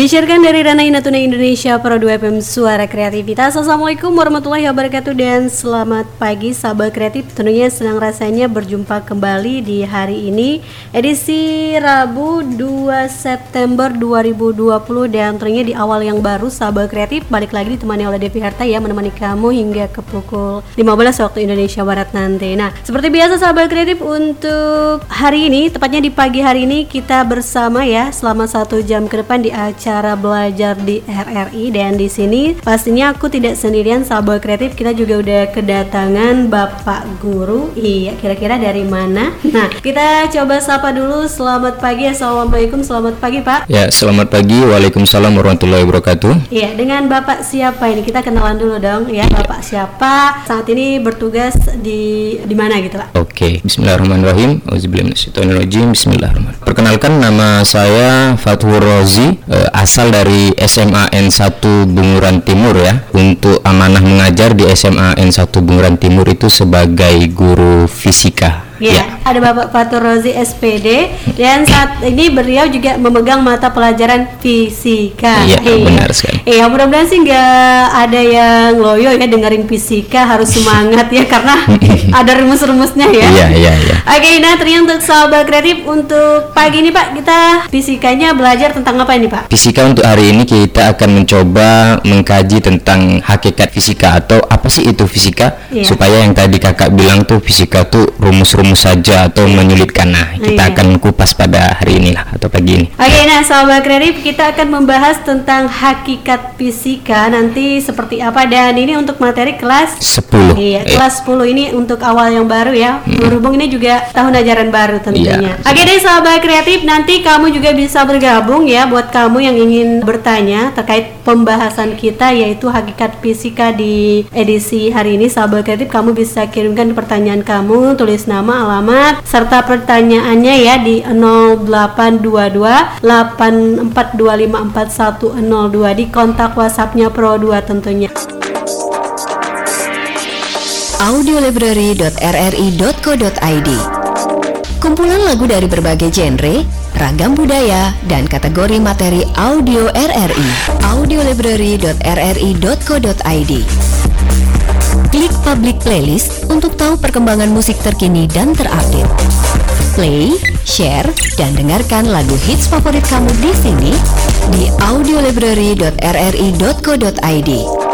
Disiarkan dari Ranai Natuna Indonesia Pro 2 FM Suara Kreativitas. Assalamualaikum warahmatullahi wabarakatuh Dan selamat pagi sahabat kreatif. Tentunya senang rasanya berjumpa kembali di hari ini Edisi Rabu 2 September 2020 Dan tentunya di awal yang baru sahabat kreatif Balik lagi ditemani oleh Devi Harta ya Menemani kamu hingga ke pukul 15 waktu Indonesia Barat nanti. Nah seperti biasa sahabat kreatif untuk hari ini Tepatnya di pagi hari ini kita bersama ya Selama satu jam ke depan di acara cara belajar di RRI dan di sini pastinya aku tidak sendirian sahabat kreatif. Kita juga udah kedatangan Bapak Guru. Iya kira-kira dari mana? Nah kita coba sapa dulu. Selamat pagi Assalamualaikum. Selamat pagi Pak. Ya selamat pagi. Waalaikumsalam warahmatullahi wabarakatuh. Iya dengan Bapak siapa ini? Kita kenalan dulu dong. Ya Bapak siapa? Saat ini bertugas di di mana gitu Pak? Oke Bismillahirrahmanirrahim. Bismillahirrahmanirrahim. Perkenalkan nama saya Fathur Rozi. Eh, asal dari SMA N1 Bunguran Timur ya. Untuk amanah mengajar di SMA N1 Bunguran Timur itu sebagai guru fisika Ya, ya, ada Bapak Fatur Rozi SPD dan saat ini beliau juga memegang mata pelajaran fisika. Iya, iya. benar sekali. Iya, mudah-mudahan sih nggak ada yang loyo ya dengerin fisika harus semangat ya karena ada rumus-rumusnya ya. Iya, iya, iya. Oke, nah ternyata untuk sahabat kreatif untuk pagi ini Pak kita fisikanya belajar tentang apa ini Pak? Fisika untuk hari ini kita akan mencoba mengkaji tentang hakikat fisika atau apa sih itu fisika iya. supaya yang tadi kakak bilang tuh fisika tuh rumus-rumus saja atau menyulitkan. Nah, kita iya. akan kupas pada hari ini lah atau pagi ini. Oke, nah sahabat kreatif kita akan membahas tentang hakikat fisika nanti seperti apa dan ini untuk materi kelas 10. Iya, eh. kelas 10 ini untuk awal yang baru ya. Hmm. Berhubung ini juga tahun ajaran baru tentunya. Iya. Oke deh sahabat kreatif, nanti kamu juga bisa bergabung ya buat kamu yang ingin bertanya terkait pembahasan kita yaitu hakikat fisika di edisi hari ini sahabat kreatif kamu bisa kirimkan pertanyaan kamu, tulis nama alamat serta pertanyaannya ya di 0822 84254102 di kontak WhatsAppnya Pro 2 tentunya. audiolibrary.rri.co.id Kumpulan lagu dari berbagai genre, ragam budaya, dan kategori materi audio RRI. audiolibrary.rri.co.id Klik public playlist untuk tahu perkembangan musik terkini dan terupdate. Play, share, dan dengarkan lagu hits favorit kamu di sini di audiolibrary.rri.co.id.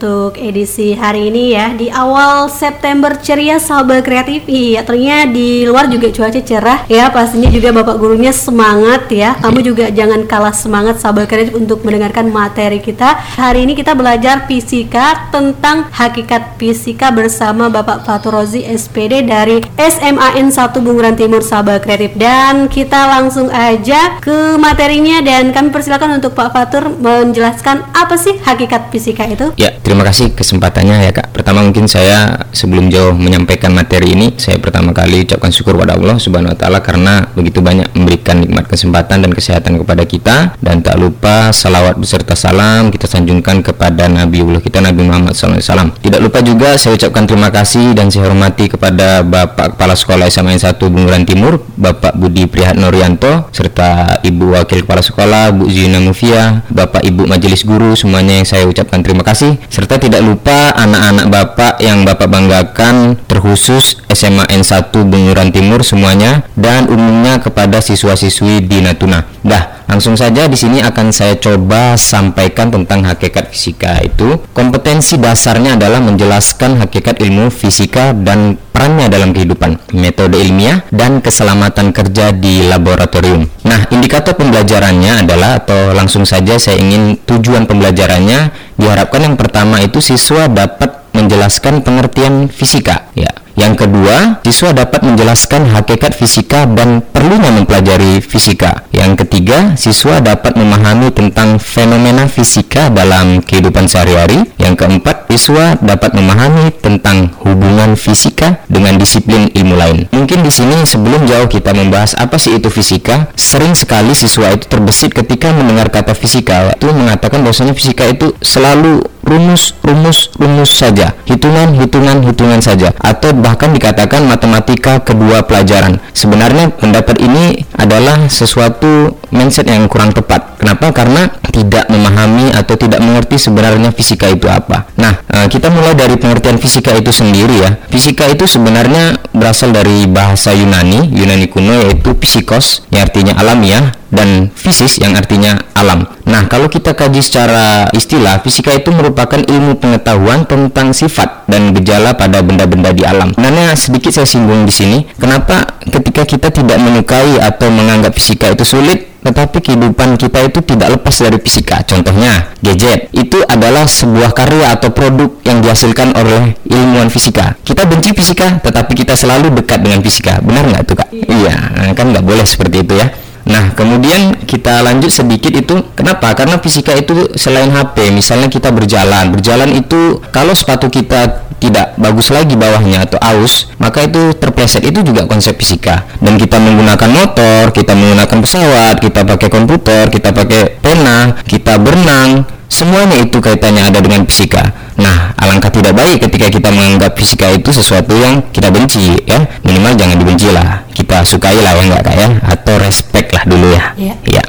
untuk edisi hari ini ya. Di awal September ceria sahabat kreatif. Iya ternyata di luar juga cuaca cerah. Ya pastinya juga bapak gurunya semangat ya. Kamu juga jangan kalah semangat sahabat kreatif untuk mendengarkan materi kita. Hari ini kita belajar fisika tentang hakikat fisika bersama Bapak Faturozi SPD dari SMAN 1 Bunguran Timur sahabat kreatif. Dan kita langsung aja ke materinya. Dan kami persilakan untuk Pak Fatur menjelaskan apa sih hakikat fisika itu. Ya terima kasih kesempatannya ya kak. Pertama mungkin saya sebelum jauh menyampaikan materi ini, saya pertama kali ucapkan syukur pada Allah Subhanahu Wa Taala karena begitu banyak memberikan nikmat kesempatan dan kesehatan kepada kita dan tak lupa salawat beserta salam kita sanjungkan kepada Nabi Allah kita Nabi Muhammad SAW. Tidak lupa juga saya ucapkan terima kasih dan saya hormati kepada Bapak Kepala Sekolah SMA 1 Bunguran Timur, Bapak Budi Prihat Norianto serta Ibu Wakil Kepala Sekolah Bu Zina Mufia, Bapak Ibu Majelis Guru semuanya yang saya ucapkan terima kasih serta tidak lupa anak-anak Bapak yang Bapak banggakan terkhusus SMA N1 Bunguran Timur semuanya dan umumnya kepada siswa-siswi di Natuna. Dah, langsung saja di sini akan saya coba sampaikan tentang hakikat fisika itu. Kompetensi dasarnya adalah menjelaskan hakikat ilmu fisika dan perannya dalam kehidupan, metode ilmiah dan keselamatan kerja di laboratorium. Nah, indikator pembelajarannya adalah atau langsung saja saya ingin tujuan pembelajarannya diharapkan yang pertama itu siswa dapat menjelaskan pengertian fisika ya yang kedua, siswa dapat menjelaskan hakikat fisika dan perlunya mempelajari fisika. Yang ketiga, siswa dapat memahami tentang fenomena fisika dalam kehidupan sehari-hari. Yang keempat, siswa dapat memahami tentang hubungan fisika dengan disiplin ilmu lain. Mungkin di sini sebelum jauh kita membahas apa sih itu fisika, sering sekali siswa itu terbesit ketika mendengar kata fisika. Itu mengatakan bahwasanya fisika itu selalu rumus, rumus, rumus saja, hitungan, hitungan, hitungan saja, atau bahkan dikatakan matematika kedua pelajaran. Sebenarnya pendapat ini adalah sesuatu mindset yang kurang tepat. Kenapa? Karena tidak memahami atau tidak mengerti sebenarnya fisika itu apa. Nah, eh, kita mulai dari pengertian fisika itu sendiri ya. Fisika itu sebenarnya berasal dari bahasa Yunani, Yunani kuno yaitu psikos, yang artinya alamiah, dan fisis yang artinya alam. Nah, kalau kita kaji secara istilah, fisika itu merupakan ilmu pengetahuan tentang sifat dan gejala pada benda-benda di alam. Sebenarnya sedikit saya singgung di sini, kenapa ketika kita tidak menyukai atau menganggap fisika itu sulit, tetapi kehidupan kita itu tidak lepas dari fisika. Contohnya, gadget itu adalah sebuah karya atau produk yang dihasilkan oleh ilmuwan fisika. Kita benci fisika, tetapi kita selalu dekat dengan fisika. Benar nggak tuh kak? Iya, kan nggak boleh seperti itu ya. Nah, kemudian kita lanjut sedikit itu kenapa? Karena fisika itu selain HP, misalnya kita berjalan, berjalan itu kalau sepatu kita tidak bagus lagi bawahnya atau aus, maka itu terpleset. Itu juga konsep fisika. Dan kita menggunakan motor, kita menggunakan pesawat, kita pakai komputer, kita pakai pena, kita berenang, semuanya itu kaitannya ada dengan fisika. Nah, alangkah tidak baik ketika kita menganggap fisika itu sesuatu yang kita benci, ya. Minimal jangan dibenci lah. Kita sukai lah ya enggak kak ya, atau respect lah dulu ya. Iya. Ya.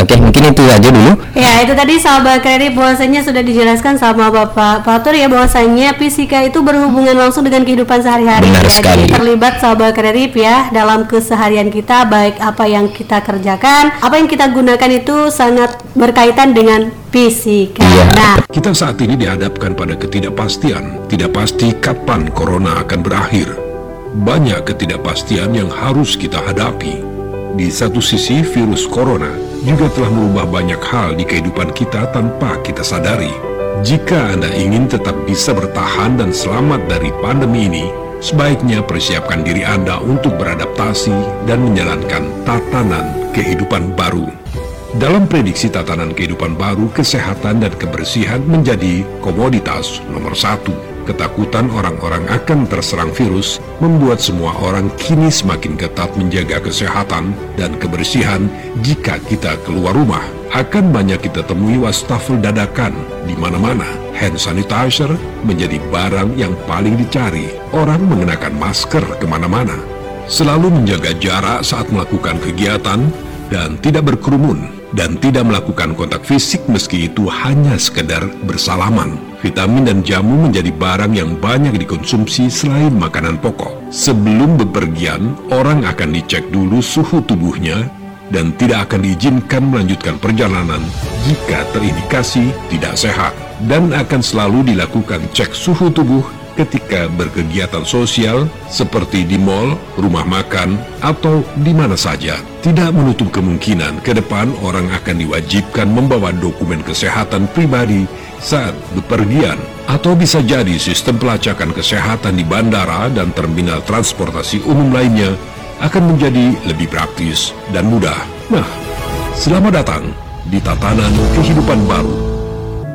Oke, mungkin itu aja dulu. Ya, itu tadi sahabat kredit bahwasanya sudah dijelaskan sama Bapak Fatur ya bahwasanya fisika itu berhubungan langsung dengan kehidupan sehari-hari. Benar ya. sekali. Jadi terlibat sahabat kredit ya dalam keseharian kita baik apa yang kita kerjakan, apa yang kita gunakan itu sangat berkaitan dengan fisika. Iya. Nah, Kita saat ini dihadapkan pada ketidakpastian. Tidak pasti kapan corona akan berakhir. Banyak ketidakpastian yang harus kita hadapi. Di satu sisi, virus corona juga telah merubah banyak hal di kehidupan kita tanpa kita sadari. Jika Anda ingin tetap bisa bertahan dan selamat dari pandemi ini, sebaiknya persiapkan diri Anda untuk beradaptasi dan menjalankan tatanan kehidupan baru. Dalam prediksi tatanan kehidupan baru, kesehatan dan kebersihan menjadi komoditas nomor satu. Ketakutan orang-orang akan terserang virus membuat semua orang kini semakin ketat menjaga kesehatan dan kebersihan jika kita keluar rumah. Akan banyak kita temui wastafel dadakan di mana-mana. Hand sanitizer menjadi barang yang paling dicari. Orang mengenakan masker ke mana-mana. Selalu menjaga jarak saat melakukan kegiatan dan tidak berkerumun dan tidak melakukan kontak fisik meski itu hanya sekedar bersalaman. Vitamin dan jamu menjadi barang yang banyak dikonsumsi selain makanan pokok. Sebelum bepergian, orang akan dicek dulu suhu tubuhnya dan tidak akan diizinkan melanjutkan perjalanan jika terindikasi tidak sehat dan akan selalu dilakukan cek suhu tubuh ketika berkegiatan sosial seperti di mall, rumah makan, atau di mana saja. Tidak menutup kemungkinan ke depan orang akan diwajibkan membawa dokumen kesehatan pribadi saat bepergian. Atau bisa jadi sistem pelacakan kesehatan di bandara dan terminal transportasi umum lainnya akan menjadi lebih praktis dan mudah. Nah, selamat datang di tatanan kehidupan baru.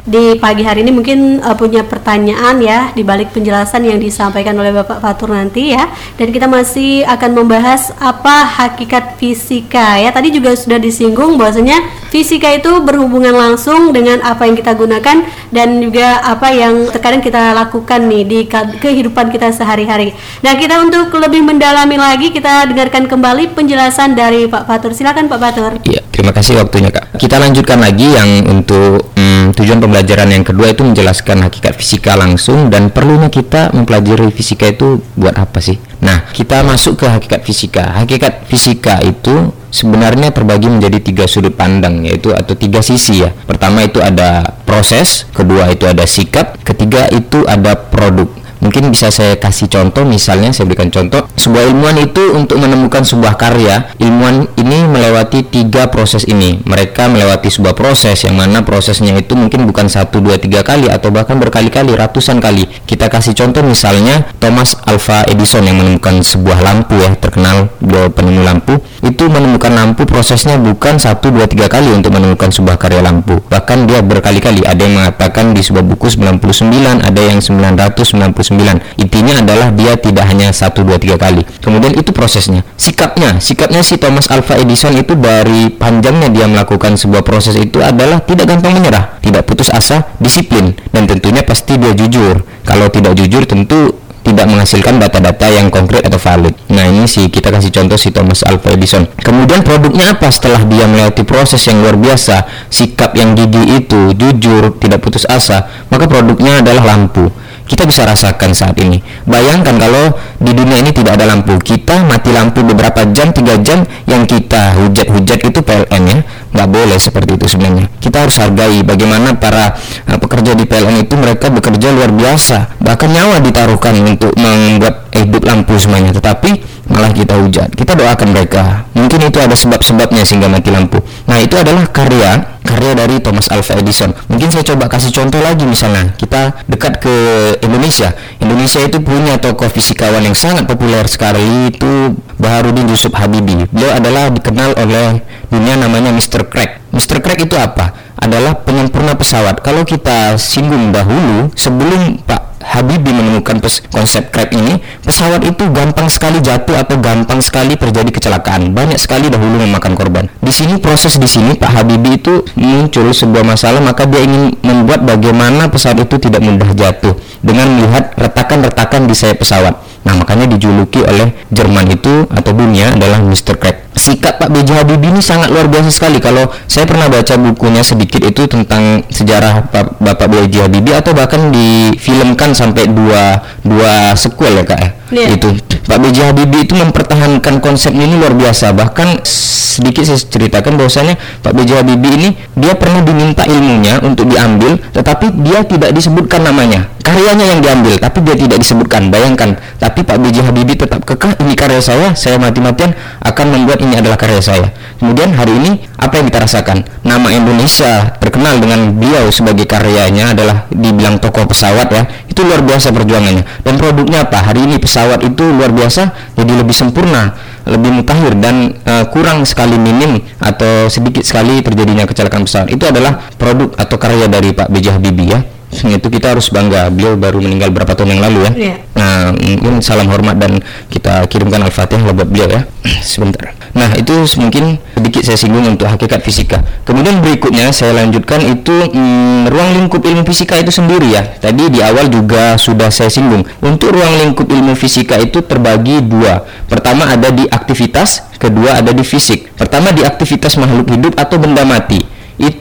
Di pagi hari ini mungkin uh, punya pertanyaan ya di balik penjelasan yang disampaikan oleh Bapak Fatur nanti ya. Dan kita masih akan membahas apa hakikat fisika ya. Tadi juga sudah disinggung bahwasanya fisika itu berhubungan langsung dengan apa yang kita gunakan dan juga apa yang terkadang kita lakukan nih di kehidupan kita sehari-hari. Nah, kita untuk lebih mendalami lagi kita dengarkan kembali penjelasan dari Pak Fatur. Silakan Pak Fatur. Iya, terima kasih waktunya kak. Kita lanjutkan lagi yang untuk tujuan pembelajaran yang kedua itu menjelaskan hakikat fisika langsung dan perlunya kita mempelajari fisika itu buat apa sih? Nah, kita masuk ke hakikat fisika. Hakikat fisika itu sebenarnya terbagi menjadi tiga sudut pandang yaitu atau tiga sisi ya. Pertama itu ada proses, kedua itu ada sikap, ketiga itu ada produk. Mungkin bisa saya kasih contoh misalnya saya berikan contoh. Sebuah ilmuwan itu untuk menemukan sebuah karya ilmuwan ini melewati tiga proses ini. Mereka melewati sebuah proses yang mana prosesnya itu mungkin bukan satu dua tiga kali atau bahkan berkali-kali ratusan kali. Kita kasih contoh misalnya Thomas Alva Edison yang menemukan sebuah lampu ya terkenal beliau penemu lampu. Itu menemukan lampu prosesnya bukan satu dua tiga kali untuk menemukan sebuah karya lampu. Bahkan dia berkali-kali. Ada yang mengatakan di sebuah buku 99 ada yang 999 Intinya adalah dia tidak hanya satu dua tiga kali. Kemudian itu prosesnya. Sikapnya, sikapnya si Thomas Alva Edison itu dari panjangnya dia melakukan sebuah proses itu adalah tidak gampang menyerah, tidak putus asa, disiplin dan tentunya pasti dia jujur. Kalau tidak jujur tentu tidak menghasilkan data-data yang konkret atau valid. Nah ini sih kita kasih contoh si Thomas Alva Edison. Kemudian produknya apa setelah dia melewati proses yang luar biasa, sikap yang gigih itu, jujur, tidak putus asa, maka produknya adalah lampu kita bisa rasakan saat ini. Bayangkan kalau di dunia ini tidak ada lampu, kita mati lampu beberapa jam, tiga jam, yang kita hujat-hujat itu PLN ya, nggak boleh seperti itu sebenarnya. Kita harus hargai bagaimana para uh, pekerja di PLN itu mereka bekerja luar biasa, bahkan nyawa ditaruhkan untuk membuat hidup lampu semuanya. Tetapi malah kita hujat. Kita doakan mereka. Mungkin itu ada sebab-sebabnya sehingga mati lampu. Nah itu adalah karya karya dari Thomas Alva Edison. Mungkin saya coba kasih contoh lagi misalnya kita dekat ke Indonesia. Indonesia itu punya tokoh fisikawan yang sangat populer sekali itu Baharudin Yusuf Habibie. Beliau adalah dikenal oleh dunia namanya Mr. Crack. Mr. Crack itu apa? Adalah penyempurna pesawat. Kalau kita singgung dahulu sebelum Pak Habibie menemukan konsep crack ini, pesawat itu gampang sekali jatuh atau gampang sekali terjadi kecelakaan. Banyak sekali dahulu memakan korban. Di sini proses di sini Pak Habibie itu muncul sebuah masalah, maka dia ingin membuat bagaimana pesawat itu tidak mudah jatuh dengan melihat retakan-retakan di sayap pesawat. Nah, makanya dijuluki oleh Jerman itu atau dunia adalah Mr. Crack. Sikap Pak B.J. Habibie ini sangat luar biasa sekali. Kalau saya pernah baca bukunya sedikit itu tentang sejarah Bapak B.J. Habibie atau bahkan difilmkan sampai dua dua sequel ya kak ya. Yeah. Itu Pak B.J. Habibie itu mempertahankan konsep ini luar biasa. Bahkan sedikit saya ceritakan bahwasanya Pak B.J. Habibie ini dia pernah diminta ilmunya untuk diambil, tetapi dia tidak disebutkan namanya karyanya yang diambil tapi dia tidak disebutkan bayangkan tapi Pak B.J. Habibie tetap kekeh ini karya saya saya mati-matian akan membuat ini adalah karya saya kemudian hari ini apa yang kita rasakan nama Indonesia terkenal dengan beliau sebagai karyanya adalah dibilang tokoh pesawat ya itu luar biasa perjuangannya dan produknya apa hari ini pesawat itu luar biasa jadi lebih sempurna lebih mutakhir dan uh, kurang sekali minim atau sedikit sekali terjadinya kecelakaan pesawat itu adalah produk atau karya dari Pak B.J. Habibie ya itu kita harus bangga. Beliau baru meninggal berapa tahun yang lalu ya. Yeah. nah mungkin salam hormat dan kita kirimkan al-fatihah buat beliau ya. Sebentar. Nah itu mungkin sedikit saya singgung untuk hakikat fisika. Kemudian berikutnya saya lanjutkan itu hmm, ruang lingkup ilmu fisika itu sendiri ya. Tadi di awal juga sudah saya singgung. Untuk ruang lingkup ilmu fisika itu terbagi dua. Pertama ada di aktivitas kedua ada di fisik. Pertama di aktivitas makhluk hidup atau benda mati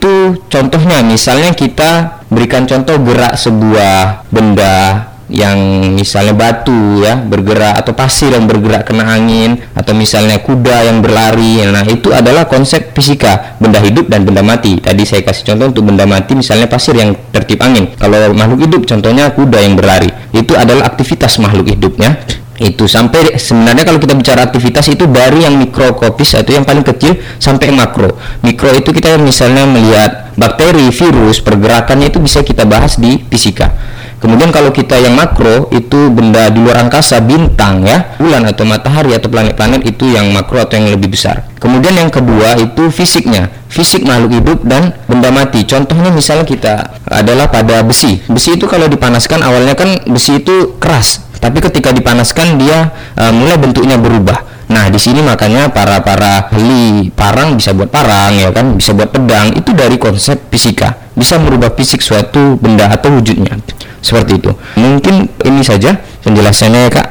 itu contohnya misalnya kita berikan contoh gerak sebuah benda yang misalnya batu ya bergerak atau pasir yang bergerak kena angin atau misalnya kuda yang berlari. Nah itu adalah konsep fisika benda hidup dan benda mati. Tadi saya kasih contoh untuk benda mati misalnya pasir yang tertib angin. Kalau makhluk hidup contohnya kuda yang berlari. Itu adalah aktivitas makhluk hidupnya itu sampai sebenarnya kalau kita bicara aktivitas itu dari yang mikrokopis itu yang paling kecil sampai makro. Mikro itu kita misalnya melihat bakteri virus pergerakannya itu bisa kita bahas di fisika. Kemudian kalau kita yang makro itu benda di luar angkasa bintang ya bulan atau matahari atau planet-planet itu yang makro atau yang lebih besar. Kemudian yang kedua itu fisiknya fisik makhluk hidup dan benda mati. Contohnya misalnya kita adalah pada besi. Besi itu kalau dipanaskan awalnya kan besi itu keras tapi ketika dipanaskan dia uh, mulai bentuknya berubah. Nah, di sini makanya para para ahli parang bisa buat parang ya kan, bisa buat pedang itu dari konsep fisika, bisa merubah fisik suatu benda atau wujudnya. Seperti itu. Mungkin ini saja penjelasannya ya, Kak.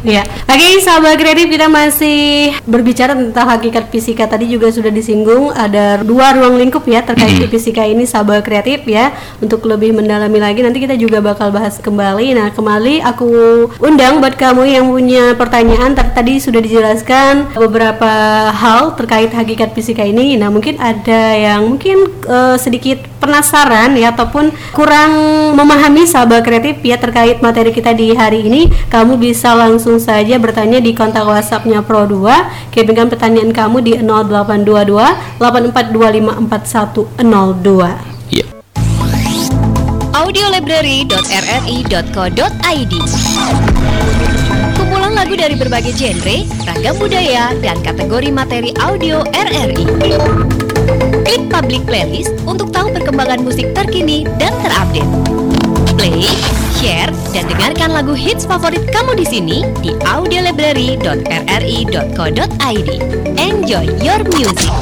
Ya, oke okay, sahabat kreatif kita masih berbicara tentang hakikat fisika. Tadi juga sudah disinggung ada dua ruang lingkup ya terkait di fisika ini sahabat kreatif ya. Untuk lebih mendalami lagi nanti kita juga bakal bahas kembali. Nah kembali aku undang buat kamu yang punya pertanyaan. Tadi sudah dijelaskan beberapa hal terkait hakikat fisika ini. Nah mungkin ada yang mungkin uh, sedikit penasaran ya ataupun kurang memahami sahabat kreatif ya terkait materi kita di hari ini, kamu bisa langsung saja bertanya di kontak WhatsAppnya Pro 2. Kirimkan pertanyaan kamu di 0822 84254102. Yeah. audiolibrary.rri.co.id lagu dari berbagai genre, ragam budaya, dan kategori materi audio RRI. Klik public playlist untuk tahu perkembangan musik terkini dan terupdate. Play, share, dan dengarkan lagu hits favorit kamu di sini di audiolibrary.rri.co.id. Enjoy your music.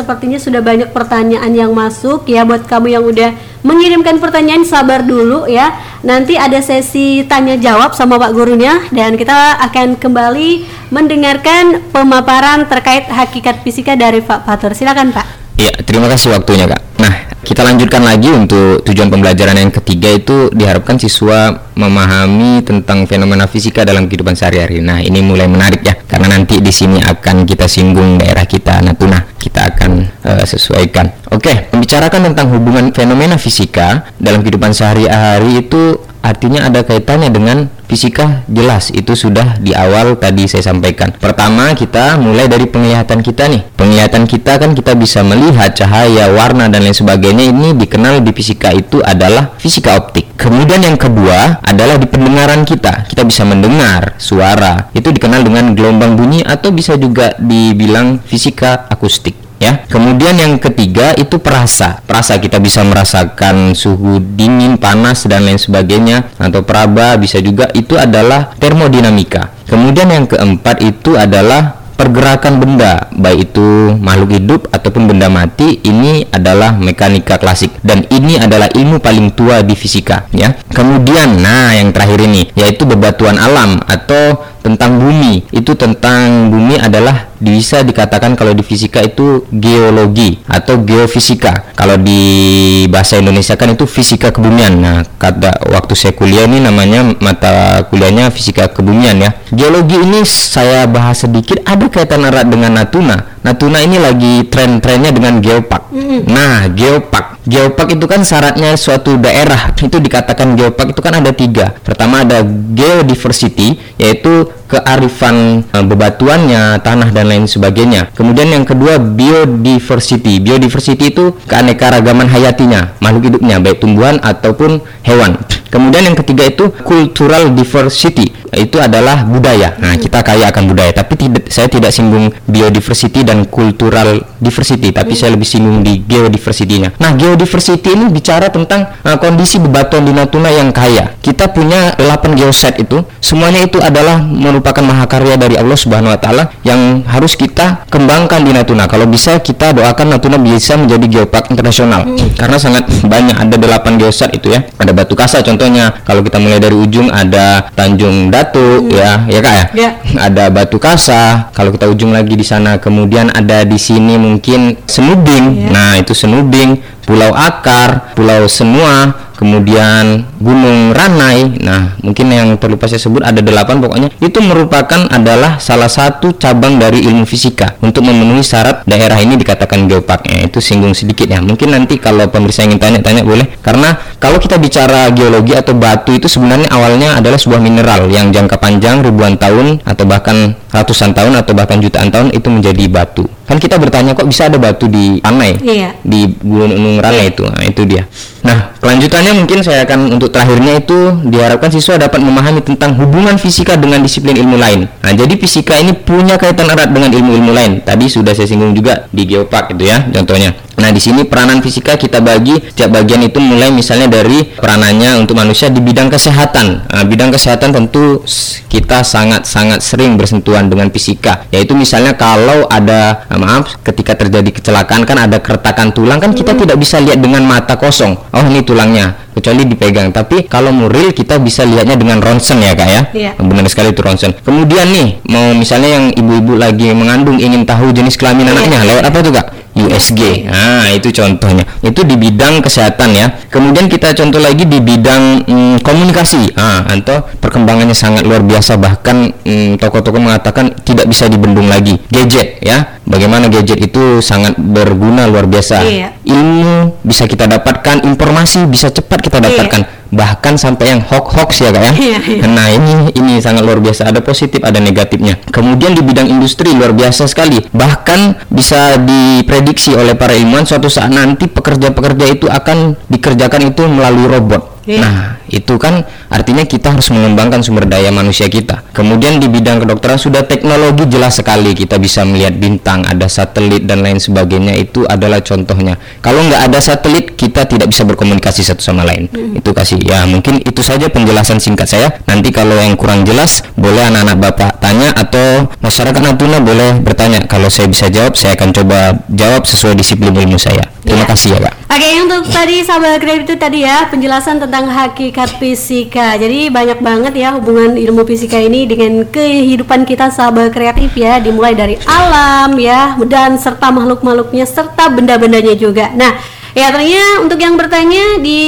Sepertinya sudah banyak pertanyaan yang masuk ya buat kamu yang udah mengirimkan pertanyaan sabar dulu ya. Nanti ada sesi tanya jawab sama Pak gurunya dan kita akan kembali mendengarkan pemaparan terkait hakikat fisika dari Pak Fatur. Silakan Pak. Iya, terima kasih waktunya kak. Nah, kita lanjutkan lagi untuk tujuan pembelajaran yang ketiga itu diharapkan siswa memahami tentang fenomena fisika dalam kehidupan sehari-hari. Nah, ini mulai menarik ya, karena nanti di sini akan kita singgung daerah kita Natuna. Kita akan uh, sesuaikan. Oke, membicarakan tentang hubungan fenomena fisika dalam kehidupan sehari-hari itu artinya ada kaitannya dengan fisika jelas. Itu sudah di awal tadi saya sampaikan. Pertama kita mulai dari penglihatan kita nih. Penglihatan kita kan kita bisa melihat cahaya warna dan lain sebagainya. Ini dikenal di fisika itu adalah fisika optik. Kemudian yang kedua adalah di pendengaran kita. Kita bisa mendengar suara. Itu dikenal dengan gelombang bunyi atau bisa juga dibilang fisika akustik ya. Kemudian yang ketiga itu perasa. Perasa kita bisa merasakan suhu dingin, panas dan lain sebagainya atau peraba bisa juga itu adalah termodinamika. Kemudian yang keempat itu adalah pergerakan benda baik itu makhluk hidup ataupun benda mati ini adalah mekanika klasik dan ini adalah ilmu paling tua di fisika ya kemudian nah yang terakhir ini yaitu bebatuan alam atau tentang bumi. Itu tentang bumi adalah bisa dikatakan kalau di fisika itu geologi atau geofisika. Kalau di bahasa Indonesia kan itu fisika kebumian. Nah kata waktu saya kuliah ini namanya mata kuliahnya fisika kebumian ya. Geologi ini saya bahas sedikit ada kaitan erat dengan Natuna Natuna ini lagi tren-trennya dengan geopark. Mm. Nah, geopark. Geopark itu kan syaratnya suatu daerah itu dikatakan geopark itu kan ada tiga. Pertama ada geodiversity, yaitu kearifan e, bebatuannya, tanah dan lain sebagainya. Kemudian yang kedua biodiversity. Biodiversity itu keanekaragaman hayatinya, makhluk hidupnya, baik tumbuhan ataupun hewan. Kemudian yang ketiga itu cultural diversity, itu adalah budaya. Nah, kita kaya akan budaya, tapi tidak saya tidak singgung biodiversity dan cultural diversity, tapi saya lebih singgung di geodiversity-nya. Nah, geodiversity ini bicara tentang uh, kondisi bebatuan di Natuna yang kaya. Kita punya 8 geoset itu, semuanya itu adalah merupakan mahakarya dari Allah Subhanahu wa taala yang harus kita kembangkan di Natuna. Kalau bisa kita doakan Natuna bisa menjadi geopark internasional. Hmm. Karena sangat banyak ada 8 geoset itu ya. Ada batu kasa contoh contohnya kalau kita mulai dari ujung ada Tanjung Datu hmm. ya ya kak ya yeah. ada Batu Kasa kalau kita ujung lagi di sana kemudian ada di sini mungkin Senubing yeah. nah itu Senubing Pulau Akar Pulau Senua kemudian Gunung Ranai. Nah, mungkin yang perlu saya sebut ada delapan pokoknya. Itu merupakan adalah salah satu cabang dari ilmu fisika untuk memenuhi syarat daerah ini dikatakan geopark. Ya, itu singgung sedikit ya. Mungkin nanti kalau pemirsa ingin tanya-tanya boleh. Karena kalau kita bicara geologi atau batu itu sebenarnya awalnya adalah sebuah mineral yang jangka panjang ribuan tahun atau bahkan ratusan tahun atau bahkan jutaan tahun itu menjadi batu. Kan kita bertanya kok bisa ada batu di Ranai? Iya. Di Gunung Iya. itu. Nah, itu dia. Nah, kelanjutannya mungkin saya akan untuk terakhirnya itu diharapkan siswa dapat memahami tentang hubungan fisika dengan disiplin ilmu lain. Nah, jadi fisika ini punya kaitan erat dengan ilmu-ilmu lain. Tadi sudah saya singgung juga di geopark itu ya, contohnya. Nah, di sini peranan fisika kita bagi setiap bagian itu mulai misalnya dari peranannya untuk manusia di bidang kesehatan. Nah, bidang kesehatan tentu kita sangat-sangat sering bersentuhan dengan fisika. Yaitu misalnya kalau ada nah, maaf ketika terjadi kecelakaan kan ada keretakan tulang kan kita hmm. tidak bisa lihat dengan mata kosong. Oh, ini tulangnya kecuali dipegang. Tapi kalau muril kita bisa lihatnya dengan ronsen ya, Kak ya. Iya. Benar sekali itu ronsen. Kemudian nih, mau misalnya yang ibu-ibu lagi mengandung ingin tahu jenis kelamin iya. anaknya, lewat apa tuh, Kak? USG. Nah, itu contohnya. Itu di bidang kesehatan ya. Kemudian kita contoh lagi di bidang mm, komunikasi. Ah, atau perkembangannya sangat luar biasa bahkan mm, toko-toko mengatakan tidak bisa dibendung lagi. Gadget ya. Bagaimana gadget itu sangat berguna luar biasa. Iya. Ilmu bisa kita dapatkan, informasi bisa cepat kita dapatkan. Iya bahkan sampai yang hoax hoax ya kak ya. Iya, iya. Nah ini ini sangat luar biasa. Ada positif ada negatifnya. Kemudian di bidang industri luar biasa sekali. Bahkan bisa diprediksi oleh para ilmuwan suatu saat nanti pekerja-pekerja itu akan dikerjakan itu melalui robot. Nah, itu kan artinya kita harus mengembangkan sumber daya manusia kita. Kemudian di bidang kedokteran sudah teknologi jelas sekali kita bisa melihat bintang, ada satelit dan lain sebagainya itu adalah contohnya. Kalau nggak ada satelit kita tidak bisa berkomunikasi satu sama lain. Itu kasih ya mungkin itu saja penjelasan singkat saya. Nanti kalau yang kurang jelas boleh anak-anak bapak tanya atau masyarakat Natuna boleh bertanya. Kalau saya bisa jawab saya akan coba jawab sesuai disiplin ilmu saya. Terima Iya. kasih ya kak. Oke, untuk tadi sahabat kreatif itu tadi ya penjelasan tentang hakikat fisika. Jadi banyak banget ya hubungan ilmu fisika ini dengan kehidupan kita sahabat kreatif ya, dimulai dari alam ya dan serta makhluk-makhluknya serta benda-bendanya juga. Nah, ya ternyata untuk yang bertanya di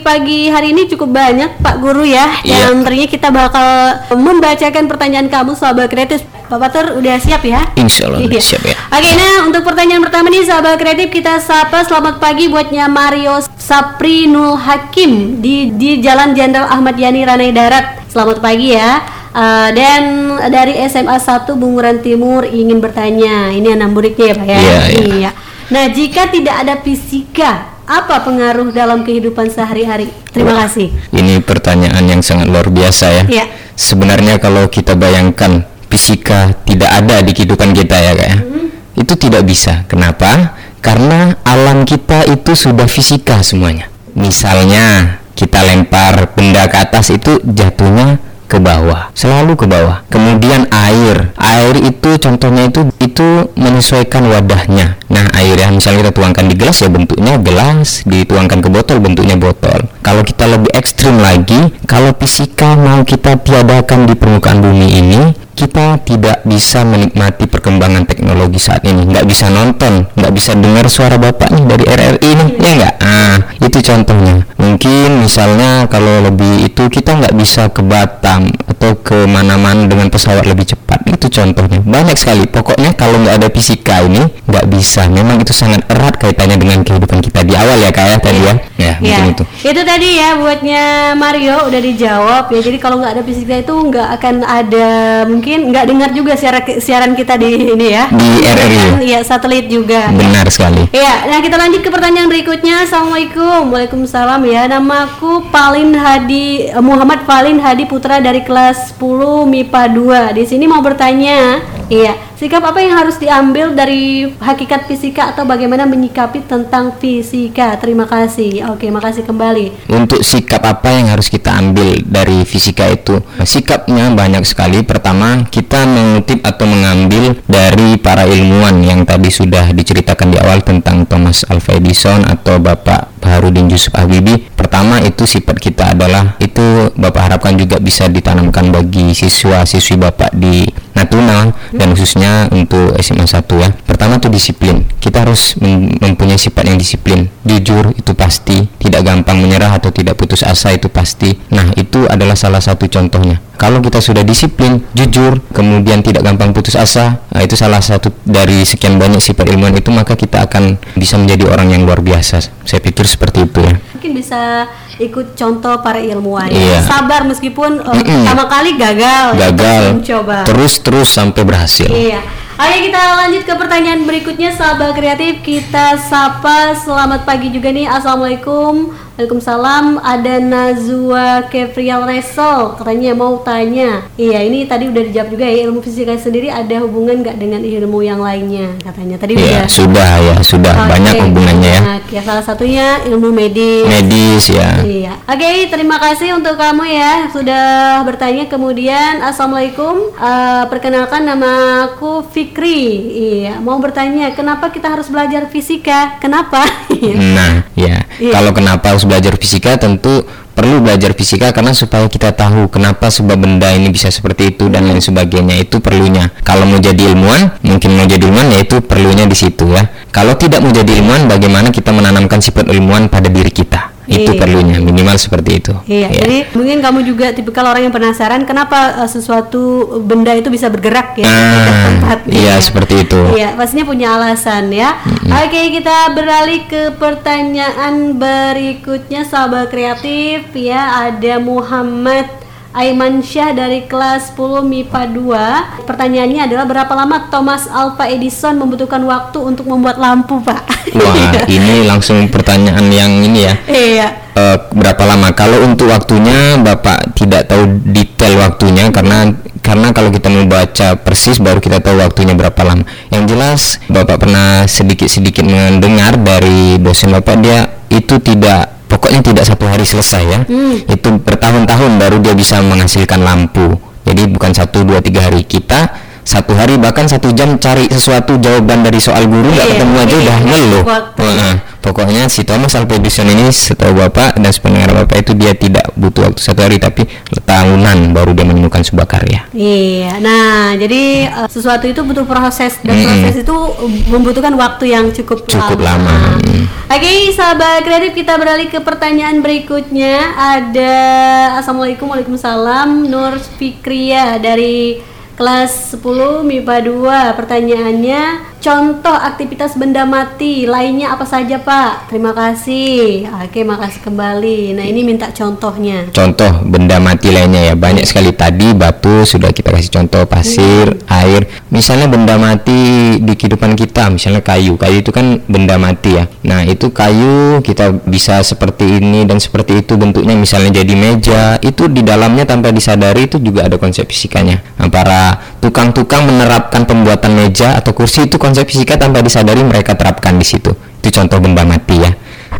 pagi hari ini cukup banyak Pak Guru ya, Iya. yang ternyata kita bakal membacakan pertanyaan kamu sahabat kreatif. Pak Pater udah siap ya? Insya Allah Iya. siap ya. Oke, nah untuk pertanyaan pertama nih sahabat kreatif kita sapa selamat pagi buatnya Mario Saprinul Hakim di di Jalan Jenderal Ahmad Yani Ranai Darat. Selamat pagi ya. Eh, dan dari SMA 1 Bunguran Timur ingin bertanya. Ini anamburiknya ya, Pak ya. Iya, iya. Nah, jika tidak ada fisika, apa pengaruh dalam kehidupan sehari-hari? Terima kasih. Ini pertanyaan yang sangat luar biasa ya. Iya. Sebenarnya kalau kita bayangkan fisika tidak ada di kehidupan kita ya kak ya, itu tidak bisa. Kenapa? Karena alam kita itu sudah fisika semuanya. Misalnya kita lempar benda ke atas itu jatuhnya ke bawah, selalu ke bawah. Kemudian air, air itu contohnya itu itu menyesuaikan wadahnya. Nah air yang misalnya kita tuangkan di gelas ya bentuknya gelas, dituangkan ke botol bentuknya botol. Kalau kita lebih ekstrim lagi, kalau fisika mau kita tiadakan di permukaan bumi ini, kita tidak bisa menikmati perkembangan teknologi saat ini nggak bisa nonton nggak bisa dengar suara bapak nih dari RRI ini ya nggak ah itu contohnya mungkin misalnya kalau lebih itu kita nggak bisa ke Batam atau ke mana-mana dengan pesawat lebih cepat itu contohnya banyak sekali pokoknya kalau nggak ada fisika ini nggak bisa memang itu sangat erat kaitannya dengan kehidupan kita di awal ya kayak tadi ya ya Ya, mungkin itu itu tadi ya buatnya Mario udah dijawab ya. Jadi kalau nggak ada fisika itu nggak akan ada mungkin nggak dengar juga siaran siaran kita di ini ya. Di RRI ya? Iya satelit juga. benar sekali Iya, nah kita lanjut ke pertanyaan berikutnya. Assalamualaikum, waalaikumsalam ya. Namaku Palin Hadi eh, Muhammad Palin Hadi Putra dari kelas 10 MIPA 2. Di sini mau bertanya, iya, sikap apa yang harus diambil dari hakikat fisika atau bagaimana menyikapi tentang fisika? Terima kasih. Oke, makasih kembali. Untuk sikap apa yang harus kita ambil dari fisika itu? Sikapnya banyak sekali. Pertama, kita mengutip atau mengambil dari para ilmuwan yang tadi sudah diceritakan di awal tentang Thomas Alva Edison atau Bapak Baharudin Yusuf Habibie. Pertama itu sifat kita adalah itu Bapak harapkan juga bisa ditanamkan bagi siswa-siswi Bapak di Natuna dan khususnya untuk SMA 1 ya. Pertama itu disiplin. Kita harus mem- mempunyai sifat yang disiplin. Jujur itu pasti, tidak gampang menyerah atau tidak putus asa itu pasti. Nah, itu adalah salah satu contohnya. Kalau kita sudah disiplin, jujur, kemudian tidak gampang putus asa, nah, itu salah satu dari sekian banyak sifat ilmuwan itu maka kita akan bisa menjadi orang yang luar biasa. Saya pikir seperti itu ya. Mungkin bisa ikut contoh para ilmuwan. Iya. Sabar meskipun eh, Mm-mm. pertama kali gagal. Gagal, Mencoba. terus-terus sampai berhasil. Iya. Oke kita lanjut ke pertanyaan berikutnya sahabat kreatif kita sapa selamat pagi juga nih assalamualaikum Waalaikumsalam ada Nazwa Kevrial Resol katanya mau tanya iya ini tadi udah dijawab juga ya ilmu fisika sendiri ada hubungan nggak dengan ilmu yang lainnya katanya tadi Iya, udah sudah ya, sudah Oke. banyak hubungannya ya. Nah, ya salah satunya ilmu medis Medis ya. Iya. Oke, terima kasih untuk kamu ya sudah bertanya. Kemudian, assalamualaikum. Eh, perkenalkan nama aku Fikri. Iya. Mau bertanya, kenapa kita harus belajar fisika? Kenapa? Nah, ya. Iya. Kalau kenapa harus belajar fisika tentu perlu belajar fisika karena supaya kita tahu kenapa sebuah benda ini bisa seperti itu dan lain sebagainya itu perlunya. Kalau mau jadi ilmuwan, mungkin mau jadi ilmuwan ya itu perlunya di situ ya. Kalau tidak mau jadi ilmuwan, bagaimana kita menanamkan sifat ilmuwan pada diri kita? Itu Iya. perlunya minimal seperti itu. Iya, Ya. jadi mungkin kamu juga tipikal orang yang penasaran kenapa eh, sesuatu benda itu bisa bergerak ya di Ah, tempat. iya seperti itu. Iya, pastinya punya alasan ya. Oke, kita beralih ke pertanyaan berikutnya sahabat kreatif ya. Ada Muhammad Aiman Syah dari kelas 10 MIPA 2. Pertanyaannya adalah berapa lama Thomas Alva Edison membutuhkan waktu untuk membuat lampu, Pak? Wah, ini langsung pertanyaan yang ini ya. Iya. eh, berapa lama. Kalau untuk waktunya Bapak tidak tahu detail waktunya karena karena kalau kita membaca persis baru kita tahu waktunya berapa lama. Yang jelas Bapak pernah sedikit-sedikit mendengar dari dosen Bapak dia itu tidak pokoknya tidak satu hari selesai ya. Itu bertahun-tahun baru dia bisa menghasilkan lampu. Jadi bukan satu dua tiga hari kita satu hari bahkan satu jam cari sesuatu jawaban dari soal guru nggak Iya, ketemu aja iya, udah ngeluh. waktu. Heeh. Pokoknya si Thomas Alva Edison ini setahu bapak dan sependengar bapak itu dia tidak butuh waktu satu hari tapi tahunan baru dia menemukan sebuah karya. Iya, nah jadi eh, sesuatu itu butuh proses dan Mm-mm. proses itu membutuhkan waktu yang cukup, Cukup lama. Mm. Oke, sahabat kreatif kita beralih ke pertanyaan berikutnya. Ada Assalamualaikum Waalaikumsalam Nur Fikria dari kelas 10 MIPA 2. Pertanyaannya, contoh aktivitas benda mati lainnya apa saja, Pak? Terima kasih. Oke, makasih kembali. Nah, ini minta contohnya. Contoh benda mati lainnya ya banyak sekali tadi batu sudah kita kasih contoh pasir, air. Misalnya benda mati di kehidupan kita, misalnya kayu. Kayu itu kan benda mati ya. Nah, itu kayu kita bisa seperti ini dan seperti itu bentuknya misalnya jadi meja. Itu di dalamnya tanpa disadari itu juga ada konsep fisikanya. Nah, tukang-tukang menerapkan pembuatan meja atau kursi itu konsep fisika tanpa disadari mereka terapkan di situ. Itu contoh benda mati ya.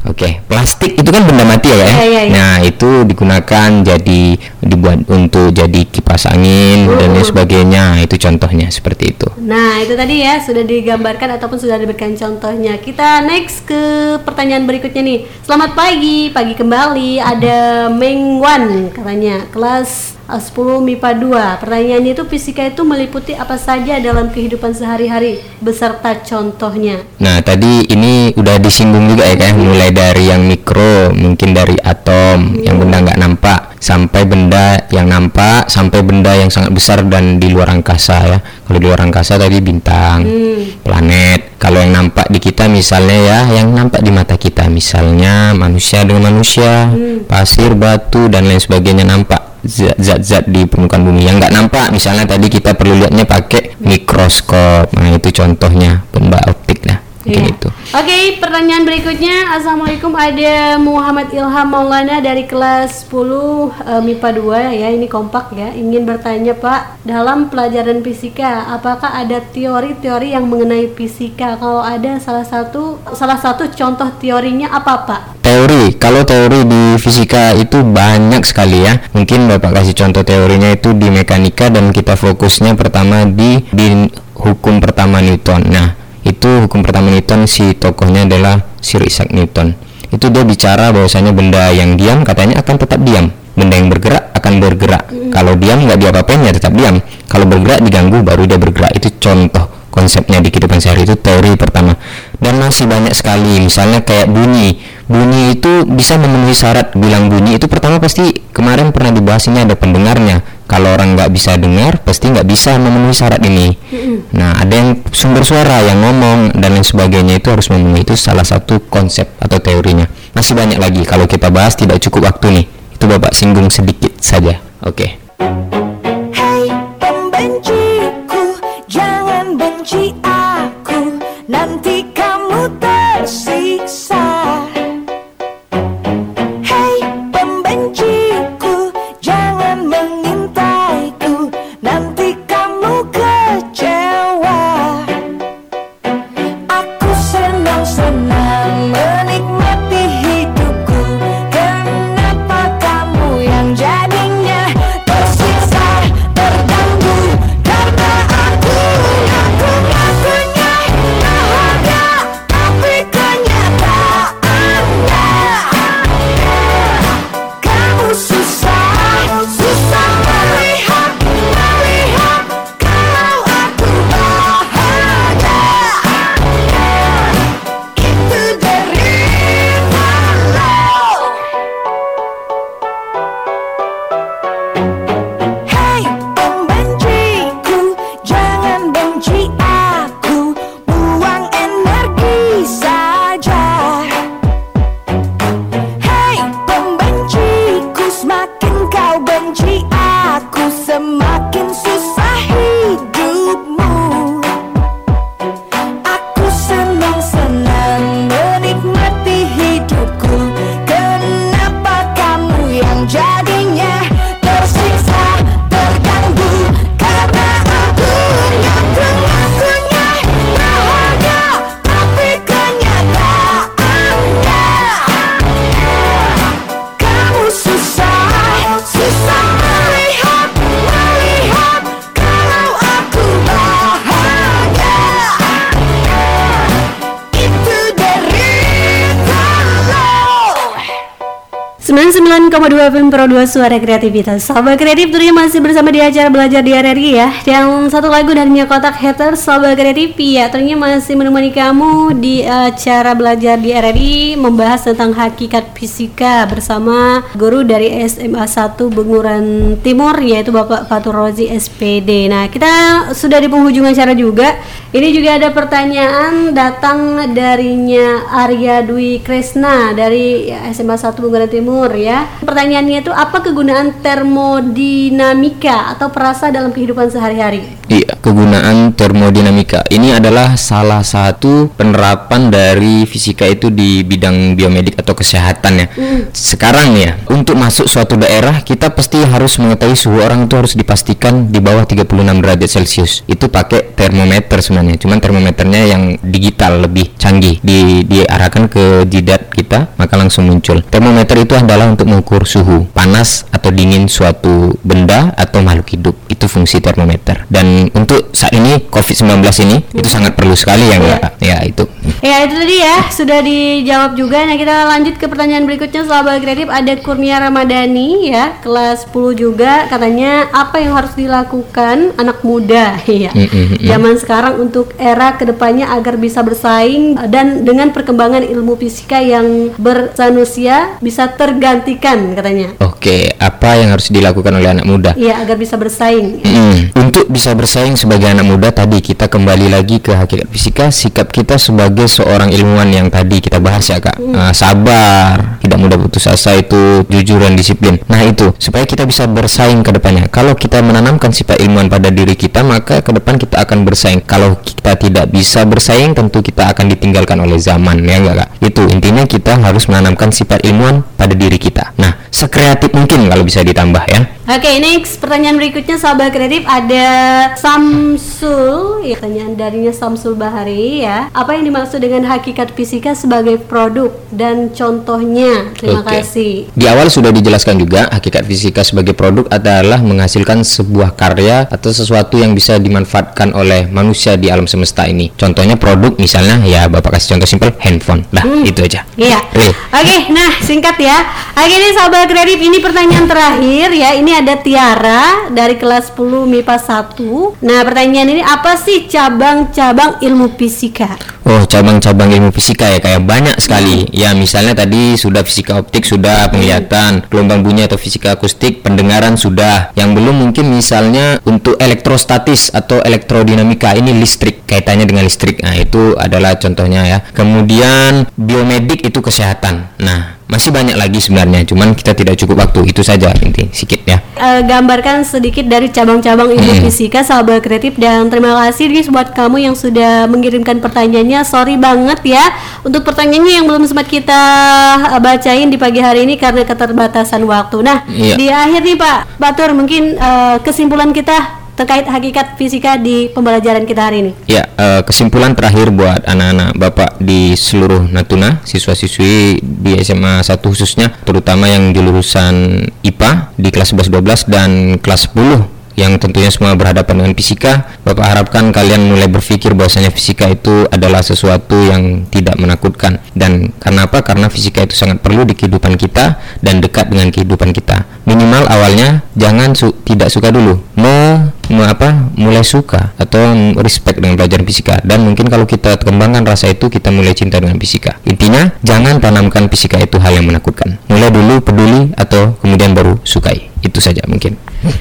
Oke, plastik itu kan benda mati ya, ya? Iya, iya. Nah, itu digunakan jadi dibuat untuk jadi kipas angin dan lain sebagainya. Itu contohnya seperti itu. Nah, itu tadi ya sudah digambarkan ataupun sudah diberikan contohnya. Kita next ke pertanyaan berikutnya nih. Selamat pagi, pagi kembali. Ada Mengwan katanya, kelas eh, 10 MIPA 2. Pertanyaannya itu fisika itu meliputi apa saja dalam kehidupan sehari-hari beserta contohnya. Nah, tadi ini udah disinggung juga ya kan, mulai dari yang mikro, mungkin dari atom, yang benda nggak nampak, sampai benda yang nampak, sampai benda yang sangat besar dan di luar angkasa ya. Kalau di luar angkasa tadi bintang, planet. Kalau yang nampak di kita misalnya ya, yang nampak di mata kita. Misalnya manusia dengan manusia, pasir, batu dan lain sebagainya nampak. Zat-zat di permukaan bumi yang nggak nampak. Misalnya tadi kita perlu lihatnya pakai mikroskop. Nah itu contohnya benda optik mungkin Iya. itu Oke, pertanyaan berikutnya. Assalamualaikum, ada Muhammad Ilham Maulana dari kelas 10 eh, MIPA 2 ya. Ini kompak ya. Ingin bertanya, Pak, dalam pelajaran fisika, apakah ada teori-teori yang mengenai fisika? Kalau ada salah satu salah satu contoh teorinya apa, Pak? teori kalau teori di fisika itu banyak sekali ya mungkin bapak kasih contoh teorinya itu di mekanika dan kita fokusnya pertama di di hukum pertama Newton nah itu hukum pertama Newton si tokohnya adalah Sir Isaac Newton. Itu dia bicara bahwasanya benda yang diam katanya akan tetap diam. Benda yang bergerak akan bergerak. Kalau diam nggak diapa-apain ya tetap diam. Kalau bergerak diganggu baru dia bergerak. Itu contoh konsepnya di kehidupan sehari itu teori pertama. Dan masih banyak sekali misalnya kayak bunyi. Bunyi itu bisa memenuhi syarat. Bilang bunyi itu pertama pasti kemarin pernah dibahas ini ada pendengarnya. Kalau orang nggak bisa dengar pasti nggak bisa memenuhi syarat ini. Nah ada yang sumber suara yang ngomong dan lain sebagainya itu harus memenuhi. Itu salah satu konsep atau teorinya. Masih banyak lagi. Kalau kita bahas tidak cukup waktu nih. Itu bapak singgung sedikit saja. Oke. Hai 99,2 FM Pro 2 Suara Kreativitas. Sahabat Kreatif tentunya masih bersama di acara Belajar di RRI ya. Dan satu lagu dari Mia Kotak Haters Sahabat Kreatif. Ya Tentunya masih menemani kamu di acara Belajar di RRI Membahas tentang hakikat fisika bersama guru dari SMA 1 Benguran Timur Yaitu Bapak Fatur Rozi SPD Nah kita sudah di penghujung acara juga Ini juga ada pertanyaan datang darinya Arya Dwi Kresna Dari SMA 1 Benguran Timur ya. Pertanyaannya itu apa kegunaan termodinamika atau perasa dalam kehidupan sehari-hari? Iya, kegunaan termodinamika ini adalah salah satu penerapan dari fisika itu di bidang biomedik atau kesehatan ya. Sekarang ya, untuk masuk suatu daerah kita pasti harus mengetahui suhu orang itu harus dipastikan di bawah 36 derajat Celcius. Itu pakai termometer sebenarnya. Cuman termometernya yang digital lebih canggih di diarahkan ke jidat kita maka langsung muncul. Termometer itu adalah untuk mengukur suhu panas atau dingin suatu benda atau makhluk hidup. Itu fungsi termometer. Dan untuk saat ini COVID-19 ini itu sangat perlu sekali ya, Mbak. Ya, itu. Ya itu tadi ya sudah dijawab juga. Nah kita lanjut ke pertanyaan berikutnya sahabat kreatif ada Kurnia Ramadhani ya kelas 10 juga katanya apa yang harus dilakukan anak muda ya Mm, mm, mm. zaman sekarang untuk era ke depannya agar bisa bersaing dan dengan perkembangan ilmu fisika yang bersanusia bisa tergantikan katanya. Oke, apa yang harus dilakukan oleh anak muda? Iya agar bisa bersaing. Mm, Untuk bisa bersaing sebagai anak muda tadi kita kembali lagi ke hakikat fisika sikap kita sebagai seorang ilmuwan yang tadi kita bahas ya kak. Ah, sabar tidak mudah putus asa itu jujur dan disiplin. Nah itu supaya kita bisa bersaing ke depannya. Kalau kita menanamkan sifat ilmuwan pada diri kita maka ke depan kita akan bersaing. Kalau kita tidak bisa bersaing tentu kita akan ditinggalkan oleh zaman ya enggak kak? Itu intinya kita harus menanamkan sifat ilmuwan pada diri kita. Nah sekreatif mungkin kalau bisa ditambah ya Oke, next pertanyaan berikutnya sahabat kreatif ada Samsul, ya, pertanyaan darinya Samsul Bahari ya. Apa yang dimaksud dengan hakikat fisika sebagai produk dan contohnya? Terima Oke. kasih. Di awal sudah dijelaskan juga hakikat fisika sebagai produk adalah menghasilkan sebuah karya atau sesuatu yang bisa dimanfaatkan oleh manusia di alam semesta ini. Contohnya produk misalnya ya Bapak kasih contoh simpel handphone. Lah, itu aja. Iya. Oke, nah singkat ya. Oke, ini sahabat kreatif ini pertanyaan terakhir ya. Ini ada Tiara dari kelas 10 MIPA 1. Nah, pertanyaan ini apa sih cabang-cabang ilmu fisika? Oh, cabang-cabang ilmu fisika ya kayak banyak sekali. Ya, misalnya tadi sudah fisika optik sudah penglihatan, gelombang bunyi atau fisika akustik, pendengaran sudah. Yang belum mungkin misalnya untuk elektrostatis atau elektrodinamika ini listrik, kaitannya dengan listrik. Nah, itu adalah contohnya ya. Kemudian biomedik itu kesehatan. Nah, masih banyak lagi sebenarnya, cuman kita tidak cukup waktu. Itu saja inti sedikit ya. eh, gambarkan sedikit dari cabang-cabang ilmu Hmm. fisika sahabat kreatif dan terima kasih guys buat kamu yang sudah mengirimkan pertanyaannya sorry banget ya untuk pertanyaannya yang belum sempat kita eh, bacain di pagi hari ini karena keterbatasan waktu nah Iya. di akhir nih Pak Batur mungkin eh, kesimpulan kita terkait hakikat fisika di pembelajaran kita hari ini? Ya, eh, kesimpulan terakhir buat anak-anak Bapak di seluruh Natuna, siswa-siswi di SMA 1 khususnya, terutama yang jurusan IPA di kelas 11 12 dan kelas 10 yang tentunya semua berhadapan dengan fisika. Bapak harapkan kalian mulai berpikir bahwasanya fisika itu adalah sesuatu yang tidak menakutkan. Dan karena apa? Karena fisika itu sangat perlu di kehidupan kita dan dekat dengan kehidupan kita. Minimal awalnya jangan su- tidak suka dulu. Mau mau apa mulai suka atau respect dengan pelajaran fisika dan mungkin kalau kita kembangkan rasa itu kita mulai cinta dengan fisika intinya jangan tanamkan fisika itu hal yang menakutkan mulai dulu peduli atau kemudian baru sukai itu saja mungkin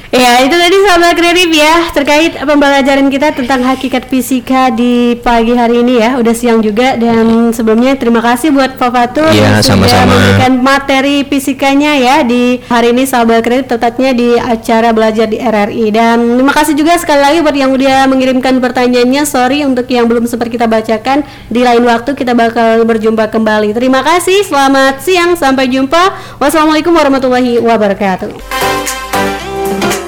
Ya itu tadi sahabat kreatif ya terkait pembelajaran kita tentang hakikat fisika di pagi hari ini ya. Udah siang juga dan sebelumnya terima kasih buat Pak Fatur Iya, yang sudah memberikan materi fisikanya ya di hari ini sahabat kreatif tepatnya di acara belajar di RRI dan terima kasih juga sekali lagi buat yang udah mengirimkan pertanyaannya. Sorry untuk yang belum sempat kita bacakan di lain waktu kita bakal berjumpa kembali. Terima kasih selamat siang sampai jumpa. Wassalamualaikum warahmatullahi wabarakatuh Thank you.